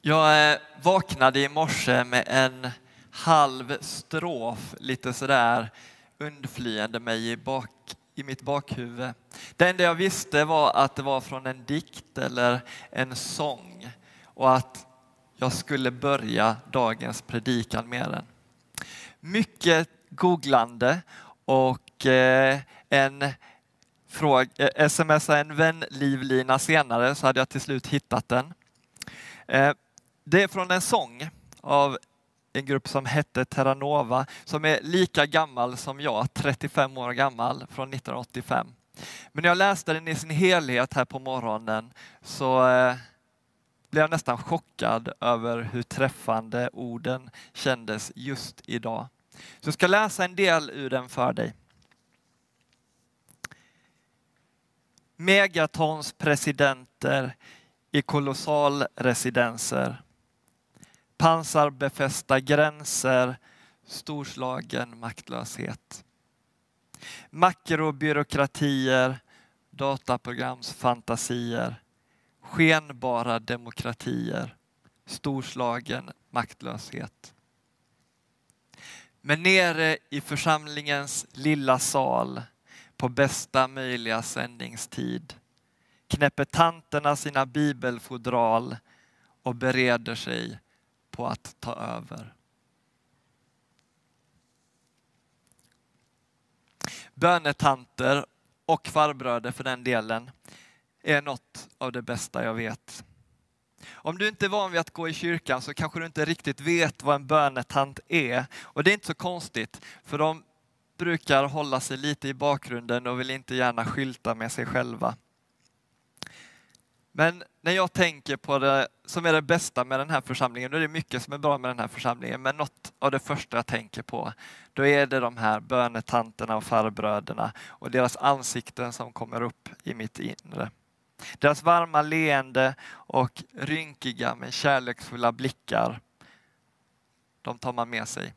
Jag eh, vaknade i morse med en halv strof lite sådär undflyende mig i, bak, i mitt bakhuvud. Det enda jag visste var att det var från en dikt eller en sång och att jag skulle börja dagens predikan med den. Mycket googlande och eh, en fråga, eh, smsa en vän livlina senare så hade jag till slut hittat den. Det är från en sång av en grupp som hette Terranova som är lika gammal som jag, 35 år gammal, från 1985. Men när jag läste den i sin helhet här på morgonen så eh, blev jag nästan chockad över hur träffande orden kändes just idag. Så jag ska läsa en del ur den för dig. Megatons presidenter i kolossalresidenser pansarbefästa gränser, storslagen maktlöshet. Makrobyråkratier, dataprogramsfantasier, skenbara demokratier, storslagen maktlöshet. Men nere i församlingens lilla sal på bästa möjliga sändningstid knäpper tanterna sina bibelfodral och bereder sig på att ta över. Bönetanter och farbröder för den delen är något av det bästa jag vet. Om du inte är van vid att gå i kyrkan så kanske du inte riktigt vet vad en bönetant är. Och det är inte så konstigt, för de brukar hålla sig lite i bakgrunden och vill inte gärna skylta med sig själva. Men när jag tänker på det som är det bästa med den här församlingen, och det är mycket som är bra med den här församlingen, men något av det första jag tänker på, då är det de här bönetanterna och farbröderna och deras ansikten som kommer upp i mitt inre. Deras varma leende och rynkiga men kärleksfulla blickar, de tar man med sig.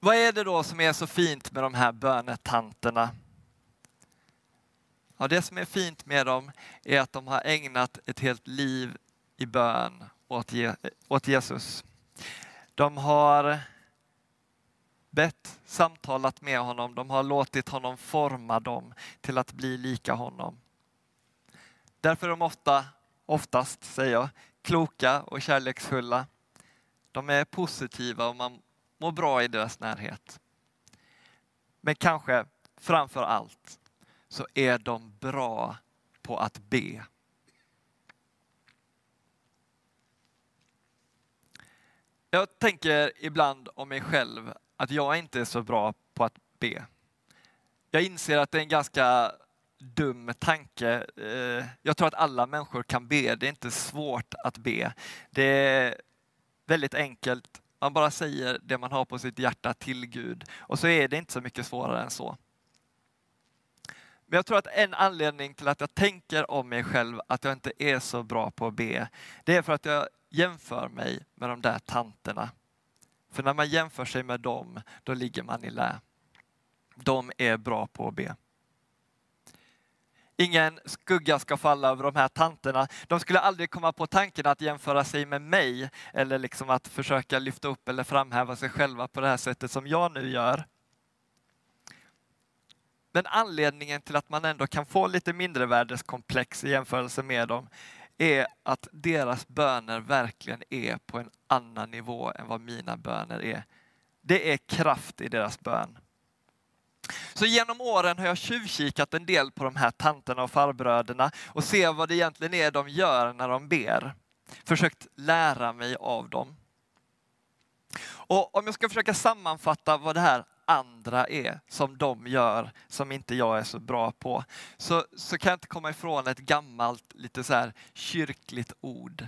Vad är det då som är så fint med de här bönetanterna? Ja, det som är fint med dem är att de har ägnat ett helt liv i bön åt, åt Jesus. De har bett, samtalat med honom, de har låtit honom forma dem till att bli lika honom. Därför är de ofta, oftast säger jag, kloka och kärleksfulla. De är positiva och man mår bra i deras närhet. Men kanske framför allt så är de bra på att be. Jag tänker ibland om mig själv att jag inte är så bra på att be. Jag inser att det är en ganska dum tanke. Eh, jag tror att alla människor kan be, det är inte svårt att be. Det är väldigt enkelt, man bara säger det man har på sitt hjärta till Gud och så är det inte så mycket svårare än så. Men jag tror att en anledning till att jag tänker om mig själv att jag inte är så bra på att be, det är för att jag jämför mig med de där tanterna. För när man jämför sig med dem, då ligger man i lä. De är bra på att be. Ingen skugga ska falla över de här tanterna. De skulle aldrig komma på tanken att jämföra sig med mig eller liksom att försöka lyfta upp eller framhäva sig själva på det här sättet som jag nu gör. Men anledningen till att man ändå kan få lite mindrevärdeskomplex i jämförelse med dem är att deras böner verkligen är på en annan nivå än vad mina böner är. Det är kraft i deras bön. Så genom åren har jag tjuvkikat en del på de här tanterna och farbröderna och se vad det egentligen är de gör när de ber. Försökt lära mig av dem. Och om jag ska försöka sammanfatta vad det här andra är som de gör som inte jag är så bra på. Så, så kan jag inte komma ifrån ett gammalt lite så här kyrkligt ord.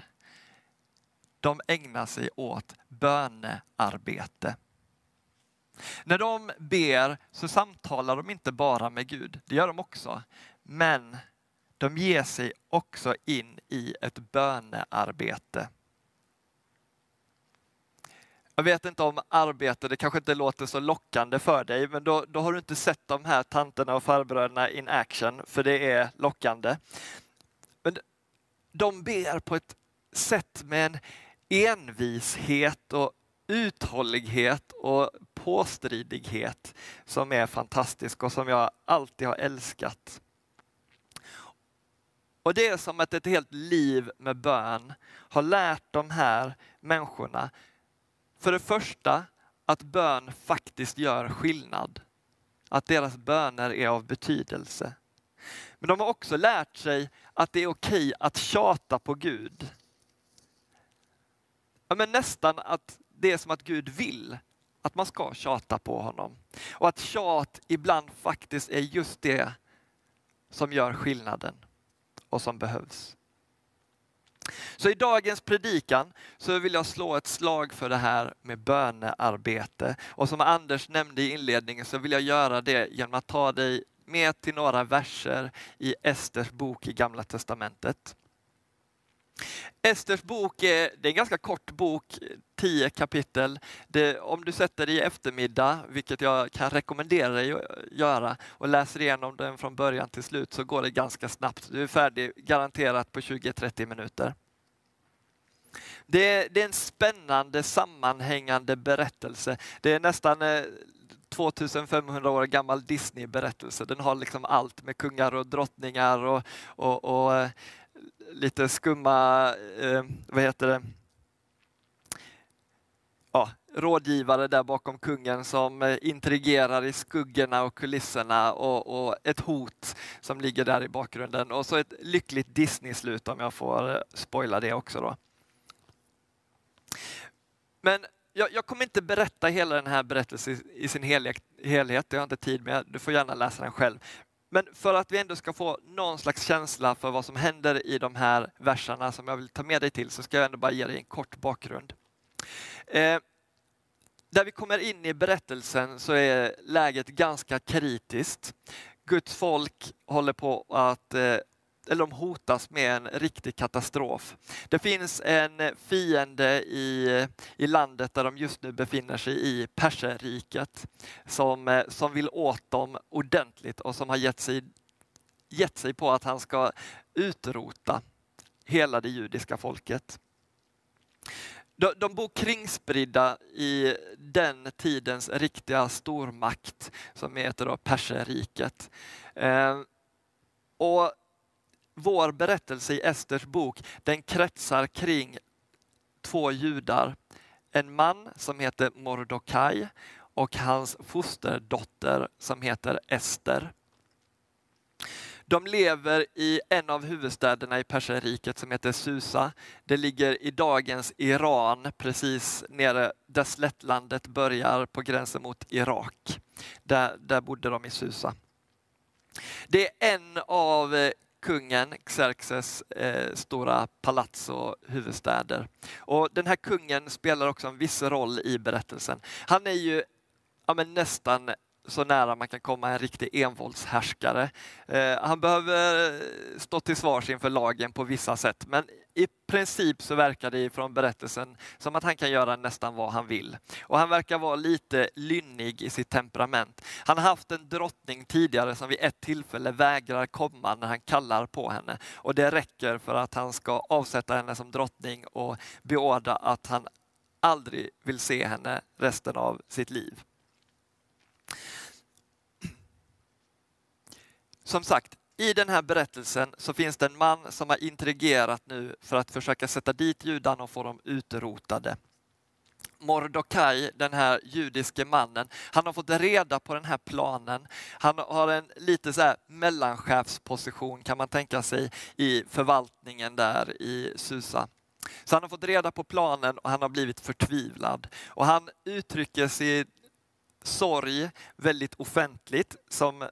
De ägnar sig åt bönearbete. När de ber så samtalar de inte bara med Gud, det gör de också. Men de ger sig också in i ett bönearbete. Jag vet inte om arbete, det kanske inte låter så lockande för dig, men då, då har du inte sett de här tanterna och farbröderna in action, för det är lockande. Men de ber på ett sätt med en envishet och uthållighet och påstridighet som är fantastisk och som jag alltid har älskat. Och det är som att ett helt liv med bön har lärt de här människorna, för det första, att bön faktiskt gör skillnad. Att deras böner är av betydelse. Men de har också lärt sig att det är okej att tjata på Gud. Ja, men nästan att det är som att Gud vill att man ska tjata på honom. Och att tjat ibland faktiskt är just det som gör skillnaden och som behövs. Så i dagens predikan så vill jag slå ett slag för det här med bönearbete. Och som Anders nämnde i inledningen så vill jag göra det genom att ta dig med till några verser i Esters bok i Gamla Testamentet. Esters bok är, det är en ganska kort bok, tio kapitel. Det, om du sätter dig i eftermiddag, vilket jag kan rekommendera dig att göra, och läser igenom den från början till slut så går det ganska snabbt. Du är färdig garanterat på 20-30 minuter. Det, det, är en spännande sammanhängande berättelse. Det är nästan eh, 2500 år gammal Disney-berättelse. Den har liksom allt med kungar och drottningar och, och, och eh, lite skumma, eh, vad heter det, ja, rådgivare där bakom kungen som eh, intrigerar i skuggorna och kulisserna och, och, ett hot som ligger där i bakgrunden. Och så ett lyckligt Disney-slut om jag får eh, spoila det också. Då. Men jag, jag, kommer inte berätta hela den här berättelsen i sin helhet, helhet, det har jag inte tid med. Du får gärna läsa den själv. Men för att vi ändå ska få någon slags känsla för vad som händer i de här verserna som jag vill ta med dig till så ska jag ändå bara ge dig en kort bakgrund. Eh, där vi kommer in i berättelsen så är läget ganska kritiskt. Guds folk håller på att eh, eller de hotas med en riktig katastrof. Det finns en fiende i, i landet där de just nu befinner sig i, Perserriket, som, eh, som vill åt dem ordentligt och som har gett sig, gett sig på att han ska utrota hela det judiska folket. De, de bor kringspridda i den tidens riktiga stormakt som heter då Perserriket. Eh, och vår berättelse i Esters bok, den kretsar kring två judar. En man som heter Mordokaj och hans fosterdotter som heter Ester. De lever i en av huvudstäderna i Perserriket som heter Susa. Det ligger i dagens Iran, precis nere där slättlandet börjar på gränsen mot Irak. Där, där bodde de i Susa. Det är en av eh, kungen Xerxes eh, stora palats och huvudstäder. Och den här kungen spelar också en viss roll i berättelsen. Han är ju ja, nästan så nära man kan komma en riktig envåldshärskare. Eh, han behöver stå till svars inför lagen på vissa sätt, men i princip så verkar det från berättelsen som att han kan göra nästan vad han vill. Och han verkar vara lite lynnig i sitt temperament. Han har haft en drottning tidigare som vid ett tillfälle vägrar komma när han kallar på henne. Och det räcker för att han ska avsätta henne som drottning och beordra att han aldrig vill se henne resten av sitt liv. Som sagt, i den här berättelsen så finns det en man som har intrigerat nu för att försöka sätta dit judarna och få dem utrotade. Mordokaj, den här judiske mannen, han har fått reda på den här planen. Han har en lite så här mellanchefsposition kan man tänka sig i förvaltningen där i Susa. Så han har fått reda på planen och han har blivit förtvivlad. Och han uttrycker sin sorg väldigt offentligt som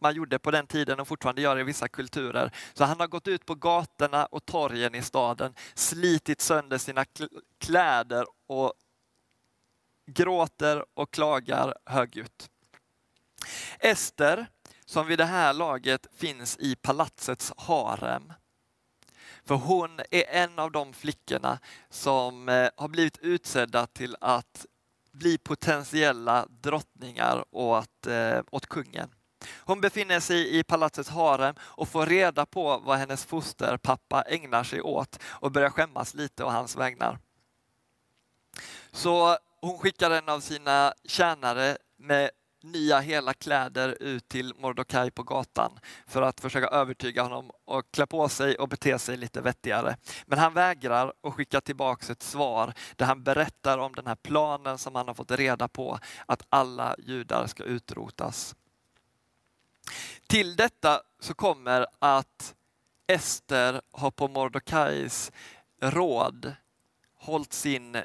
man gjorde på den tiden och fortfarande gör i vissa kulturer. Så han har gått ut på gatorna och torgen i staden, slitit sönder sina kläder och gråter och klagar högljutt. Ester, som vid det här laget finns i palatsets harem. För hon är en av de flickorna som eh, har blivit utsedda till att bli potentiella drottningar åt, eh, åt kungen. Hon befinner sig i palatsets harem och får reda på vad hennes fosterpappa ägnar sig åt och börjar skämmas lite å hans vägnar. Så hon skickar en av sina tjänare med nya hela kläder ut till Mordokaj på gatan för att försöka övertyga honom och klä på sig och bete sig lite vettigare. Men han vägrar och skickar tillbaks ett svar där han berättar om den här planen som han har fått reda på att alla judar ska utrotas. Till detta så kommer att Ester har på Mordokais råd hållit sin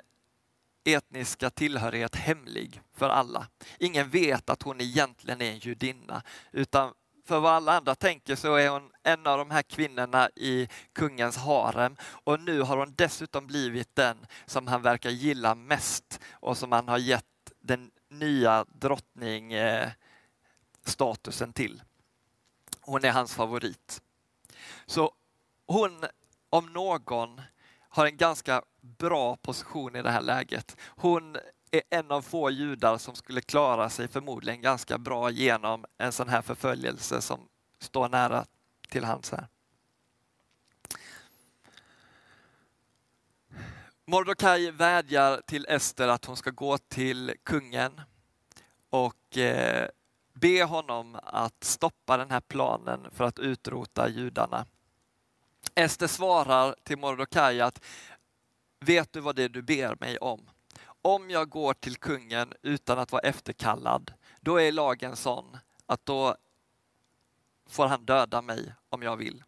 etniska tillhörighet hemlig för alla. Ingen vet att hon egentligen är en judinna, utan för vad alla andra tänker så är hon en av de här kvinnorna i kungens harem och nu har hon dessutom blivit den som han verkar gilla mest och som han har gett den nya drottning eh, statusen till. Hon är hans favorit. Så hon, om någon, har en ganska bra position i det här läget. Hon är en av få judar som skulle klara sig förmodligen ganska bra genom en sån här förföljelse som står nära till hands här. Mordokaj vädjar till Ester att hon ska gå till kungen och eh, be honom att stoppa den här planen för att utrota judarna. Ester svarar till Mordokaj att vet du vad det är du ber mig om? Om jag går till kungen utan att vara efterkallad, då är lagen sån att då får han döda mig om jag vill.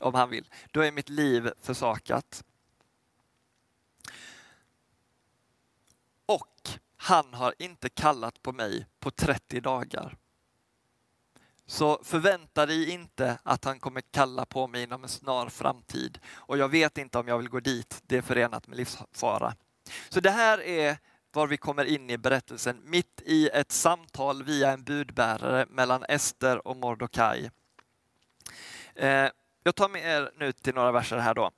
Om han vill. Då är mitt liv försakat. Och han har inte kallat på mig på 30 dagar. Så förvänta dig inte att han kommer kalla på mig inom en snar framtid. Och jag vet inte om jag vill gå dit, det är förenat med livsfara. Så det här är var vi kommer in i berättelsen, mitt i ett samtal via en budbärare mellan Ester och Mordokaj. Eh, jag tar med er nu till några verser här då.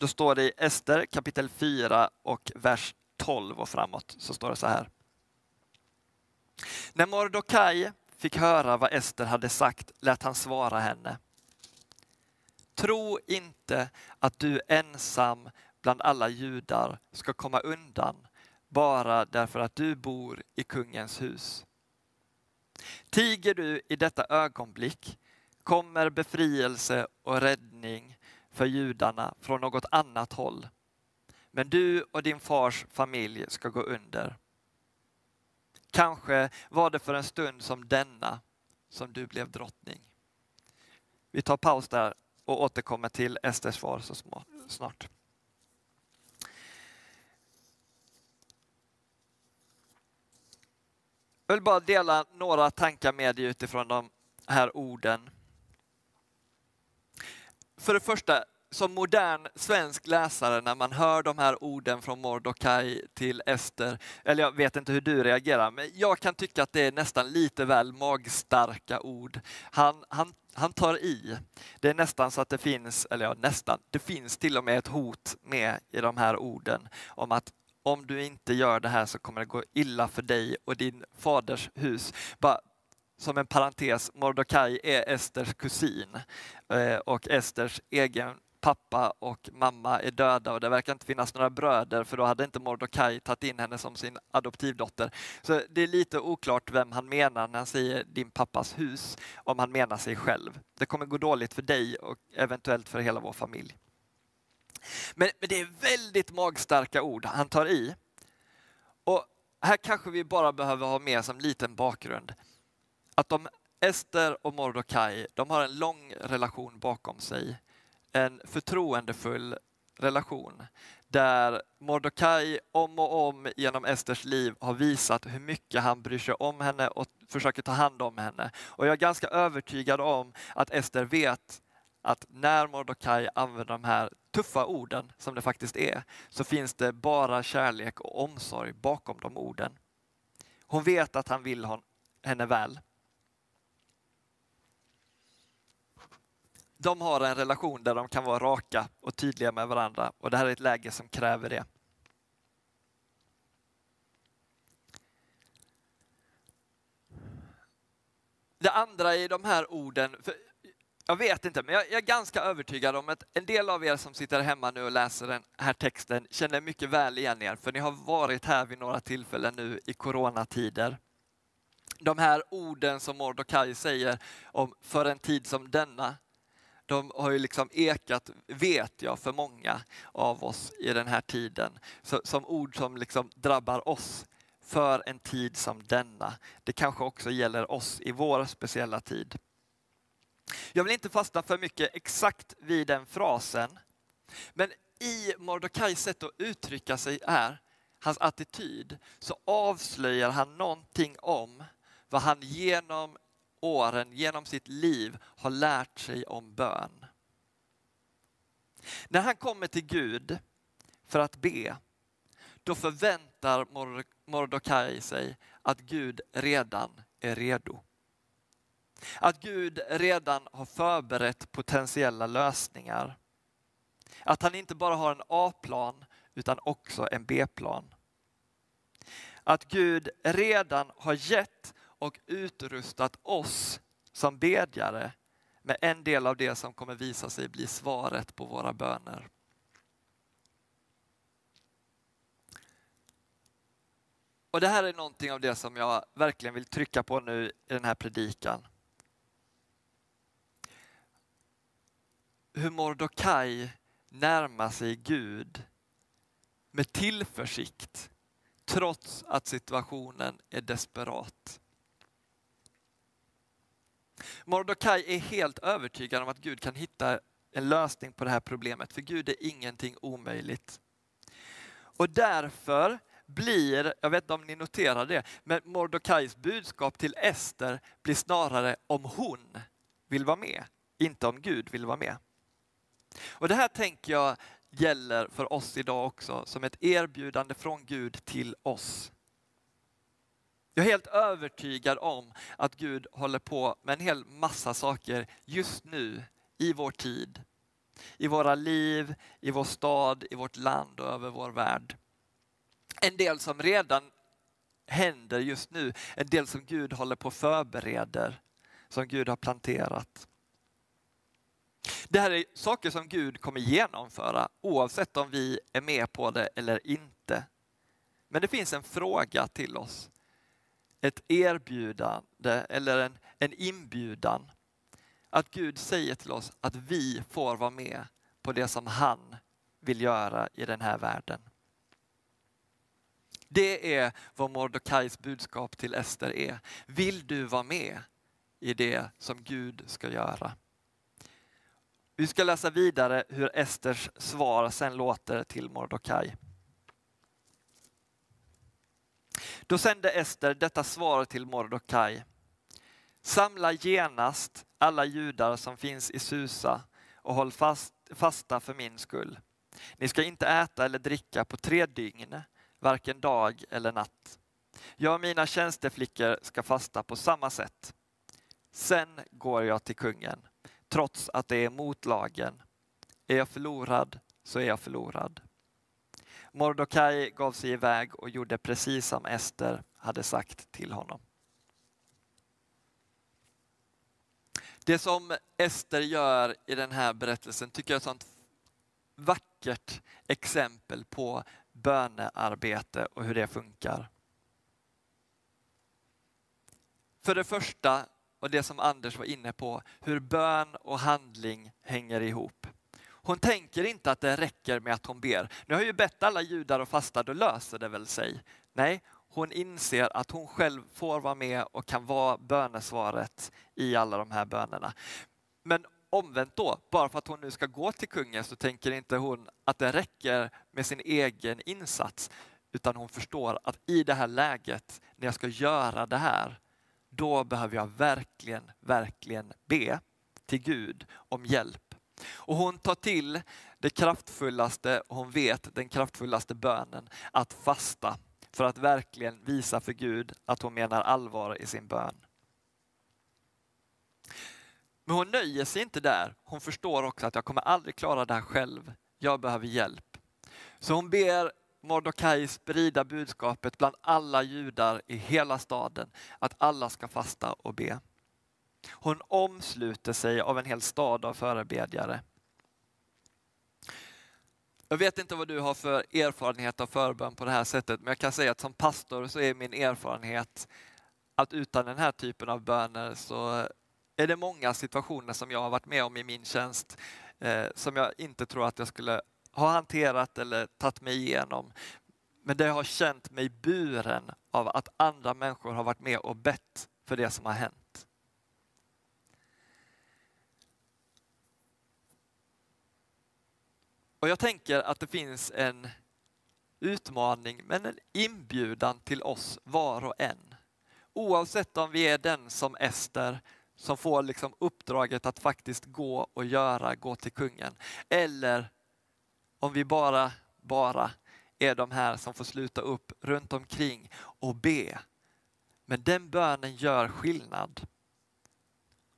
Då står det i Ester kapitel 4 och vers 12 och framåt, så står det så här. När Mordokaj fick höra vad Ester hade sagt lät han svara henne. Tro inte att du ensam bland alla judar ska komma undan bara därför att du bor i kungens hus. Tiger du i detta ögonblick kommer befrielse och räddning för judarna från något annat håll. Men du och din fars familj ska gå under. Kanske var det för en stund som denna som du blev drottning. Vi tar paus där och återkommer till Esters svar så snart. Jag vill bara dela några tankar med dig utifrån de här orden. För det första, som modern svensk läsare när man hör de här orden från Mordokaj till Ester, eller jag vet inte hur du reagerar, men jag kan tycka att det är nästan lite väl magstarka ord. Han, han, han tar i. Det är nästan så att det finns, eller ja nästan, det finns till och med ett hot med i de här orden om att om du inte gör det här så kommer det gå illa för dig och din faders hus. Bara som en parentes, Mordokaj är Esters kusin eh, och Esters egen pappa och mamma är döda och det verkar inte finnas några bröder för då hade inte Mordokaj tagit in henne som sin adoptivdotter. Så det är lite oklart vem han menar när han säger din pappas hus, om han menar sig själv. Det kommer gå dåligt för dig och eventuellt för hela vår familj. Men, men det är väldigt magstarka ord han tar i. Och här kanske vi bara behöver ha med som liten bakgrund att de Ester och Mordokaj, de har en lång relation bakom sig en förtroendefull relation där Mordokaj om och om genom Esters liv har visat hur mycket han bryr sig om henne och försöker ta hand om henne. Och jag är ganska övertygad om att Ester vet att när Mordokaj använder de här tuffa orden, som det faktiskt är, så finns det bara kärlek och omsorg bakom de orden. Hon vet att han vill henne väl. De har en relation där de kan vara raka och tydliga med varandra och det här är ett läge som kräver det. Det andra i de här orden, jag vet inte, men jag är ganska övertygad om att en del av er som sitter hemma nu och läser den här texten känner mycket väl igen er, för ni har varit här vid några tillfällen nu i coronatider. De här orden som Mordokaj säger om för en tid som denna, de har ju liksom ekat, vet jag, för många av oss i den här tiden. Så, som ord som liksom drabbar oss för en tid som denna. Det kanske också gäller oss i vår speciella tid. Jag vill inte fastna för mycket exakt vid den frasen. Men i Mordokajs sätt att uttrycka sig är hans attityd så avslöjar han någonting om vad han genom åren, genom sitt liv har lärt sig om bön. När han kommer till Gud för att be, då förväntar Mordokaj sig att Gud redan är redo. Att Gud redan har förberett potentiella lösningar. Att han inte bara har en A-plan utan också en B-plan. Att Gud redan har gett och utrustat oss som bedjare med en del av det som kommer visa sig bli svaret på våra böner. Och Det här är någonting av det som jag verkligen vill trycka på nu i den här predikan. hur Mordokaj närmar sig Gud med tillförsikt trots att situationen är desperat. Mordokaj är helt övertygad om att Gud kan hitta en lösning på det här problemet, för Gud är ingenting omöjligt. Och därför blir, jag vet inte om ni noterar det, men Mordokajs budskap till Ester blir snarare om hon vill vara med, inte om Gud vill vara med. Och Det här tänker jag gäller för oss idag också som ett erbjudande från Gud till oss. Jag är helt övertygad om att Gud håller på med en hel massa saker just nu i vår tid. I våra liv, i vår stad, i vårt land och över vår värld. En del som redan händer just nu, en del som Gud håller på och förbereder, som Gud har planterat. Det här är saker som Gud kommer genomföra oavsett om vi är med på det eller inte. Men det finns en fråga till oss. Ett erbjudande eller en, en inbjudan. Att Gud säger till oss att vi får vara med på det som han vill göra i den här världen. Det är vad Mordokais budskap till Ester är. Vill du vara med i det som Gud ska göra? Vi ska läsa vidare hur Esters svar sen låter till Mordokaj. Då sände Ester detta svar till Mordokaj. Samla genast alla judar som finns i Susa och håll fast, fasta för min skull. Ni ska inte äta eller dricka på tre dygn, varken dag eller natt. Jag och mina tjänsteflickor ska fasta på samma sätt. Sen går jag till kungen trots att det är mot lagen. Är jag förlorad så är jag förlorad. Mordokaj gav sig iväg och gjorde precis som Ester hade sagt till honom. Det som Ester gör i den här berättelsen tycker jag är ett sånt vackert exempel på bönearbete och hur det funkar. För det första och det som Anders var inne på, hur bön och handling hänger ihop. Hon tänker inte att det räcker med att hon ber. Nu har jag ju bett alla judar och fasta, då löser det väl sig. Nej, hon inser att hon själv får vara med och kan vara bönesvaret i alla de här bönerna. Men omvänt då, bara för att hon nu ska gå till kungen så tänker inte hon att det räcker med sin egen insats. Utan hon förstår att i det här läget, när jag ska göra det här, då behöver jag verkligen, verkligen be till Gud om hjälp. Och hon tar till det kraftfullaste, hon vet den kraftfullaste bönen, att fasta för att verkligen visa för Gud att hon menar allvar i sin bön. Men hon nöjer sig inte där. Hon förstår också att jag kommer aldrig klara det här själv. Jag behöver hjälp. Så hon ber Mordokaj sprida budskapet bland alla judar i hela staden att alla ska fasta och be. Hon omsluter sig av en hel stad av förebedjare. Jag vet inte vad du har för erfarenhet av förbön på det här sättet, men jag kan säga att som pastor så är min erfarenhet att utan den här typen av böner så är det många situationer som jag har varit med om i min tjänst eh, som jag inte tror att jag skulle ha hanterat eller tagit mig igenom. Men där jag har känt mig buren av att andra människor har varit med och bett för det som har hänt. Och jag tänker att det finns en utmaning men en inbjudan till oss var och en. Oavsett om vi är den som Ester som får liksom uppdraget att faktiskt gå och göra, gå till kungen. Eller om vi bara, bara är de här som får sluta upp runt omkring och be. Men den bönen gör skillnad.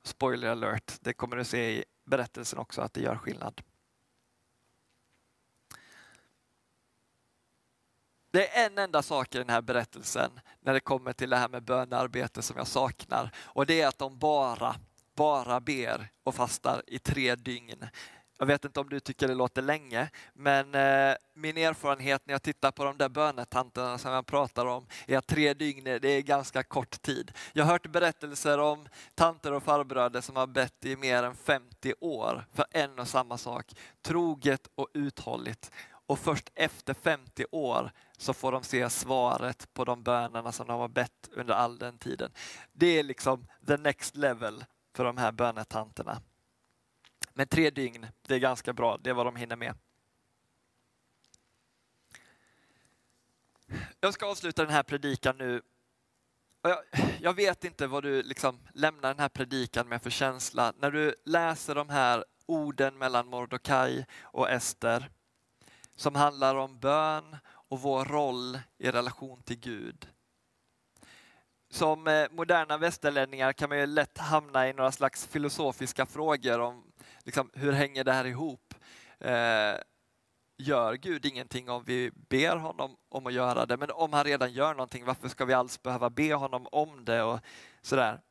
Spoiler alert, det kommer du se i berättelsen också att det gör skillnad. Det är en enda sak i den här berättelsen när det kommer till det här med bönearbete som jag saknar och det är att de bara, bara ber och fastar i tre dygn. Jag vet inte om du tycker det låter länge, men eh, min erfarenhet när jag tittar på de där bönetanterna som jag pratar om är att tre dygn det är ganska kort tid. Jag har hört berättelser om tanter och farbröder som har bett i mer än 50 år för en och samma sak. Troget och uthålligt. Och först efter 50 år så får de se svaret på de bönerna som de har bett under all den tiden. Det är liksom the next level för de här bönetanterna. Men tre dygn, det är ganska bra, det är vad de hinner med. Jag ska avsluta den här predikan nu. Jag, jag, vet inte vad du liksom lämnar den här predikan med för känsla när du läser de här orden mellan Mordokaj och Ester som handlar om bön och vår roll i relation till Gud. Som eh, moderna västerlänningar kan man ju lätt hamna i några slags filosofiska frågor om liksom, hur hänger det här ihop? Eh, gör Gud ingenting om vi ber honom om att göra det? Men om han redan gör någonting, varför ska vi alls behöva be honom om det? och sådär.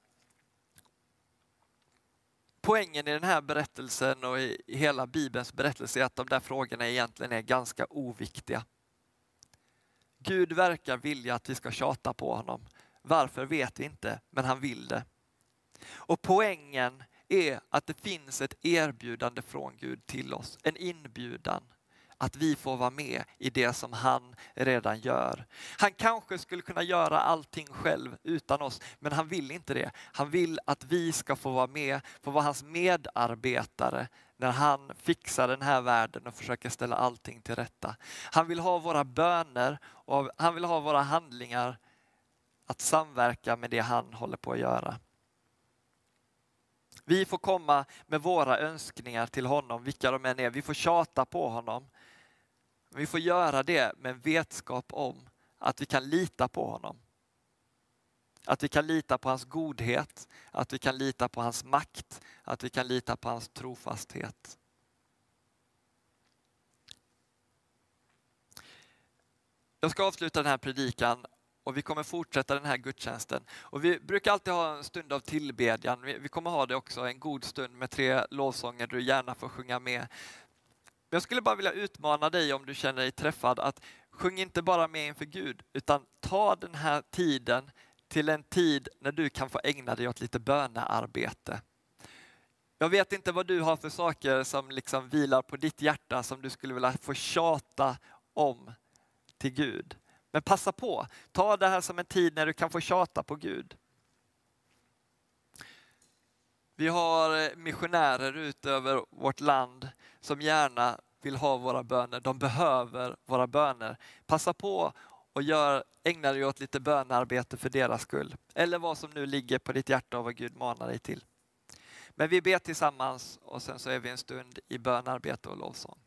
Poängen i den här berättelsen och i hela Bibelns berättelse är att de där frågorna egentligen är ganska oviktiga. Gud verkar vilja att vi ska tjata på honom. Varför vet vi inte, men han vill det. Och poängen är att det finns ett erbjudande från Gud till oss, en inbjudan att vi får vara med i det som han redan gör. Han kanske skulle kunna göra allting själv utan oss, men han vill inte det. Han vill att vi ska få vara med, få vara hans medarbetare när han fixar den här världen och försöker ställa allting till rätta. Han vill ha våra böner och han vill ha våra handlingar att samverka med det han håller på att göra. Vi får komma med våra önskningar till honom, vilka de än är. Vi får tjata på honom. Vi får göra det med vetskap om att vi kan lita på honom. Att vi kan lita på hans godhet, att vi kan lita på hans makt, att vi kan lita på hans trofasthet. Jag ska avsluta den här predikan och vi kommer fortsätta den här gudstjänsten. Och vi brukar alltid ha en stund av tillbedjan. Vi kommer ha det också, en god stund med tre lovsånger där du gärna får sjunga med. Jag skulle bara vilja utmana dig om du känner dig träffad att sjung inte bara med inför Gud utan ta den här tiden till en tid när du kan få ägna dig åt lite bönearbete. Jag vet inte vad du har för saker som liksom vilar på ditt hjärta som du skulle vilja få tjata om till Gud. Men passa på, ta det här som en tid när du kan få tjata på Gud. Vi har missionärer ut över vårt land som gärna vill ha våra böner. De behöver våra böner. Passa på och gör, ägna dig åt lite bönarbete för deras skull. Eller vad som nu ligger på ditt hjärta och vad Gud manar dig till. Men vi ber tillsammans och sen så är vi en stund i bönarbete och lovsång.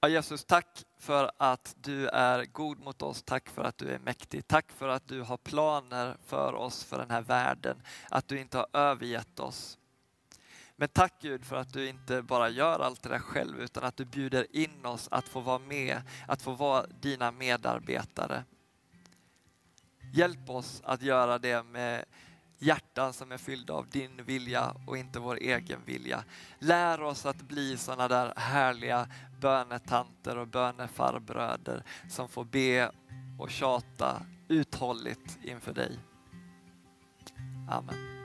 Ja, Jesus, tack för att du är god mot oss. Tack för att du är mäktig. Tack för att du har planer för oss, för den här världen. Att du inte har övergett oss. Men tack Gud för att du inte bara gör allt det där själv utan att du bjuder in oss att få vara med, att få vara dina medarbetare. Hjälp oss att göra det med hjärtan som är fyllda av din vilja och inte vår egen vilja. Lär oss att bli sådana där härliga bönetanter och bönefarbröder som får be och tjata uthålligt inför dig. Amen.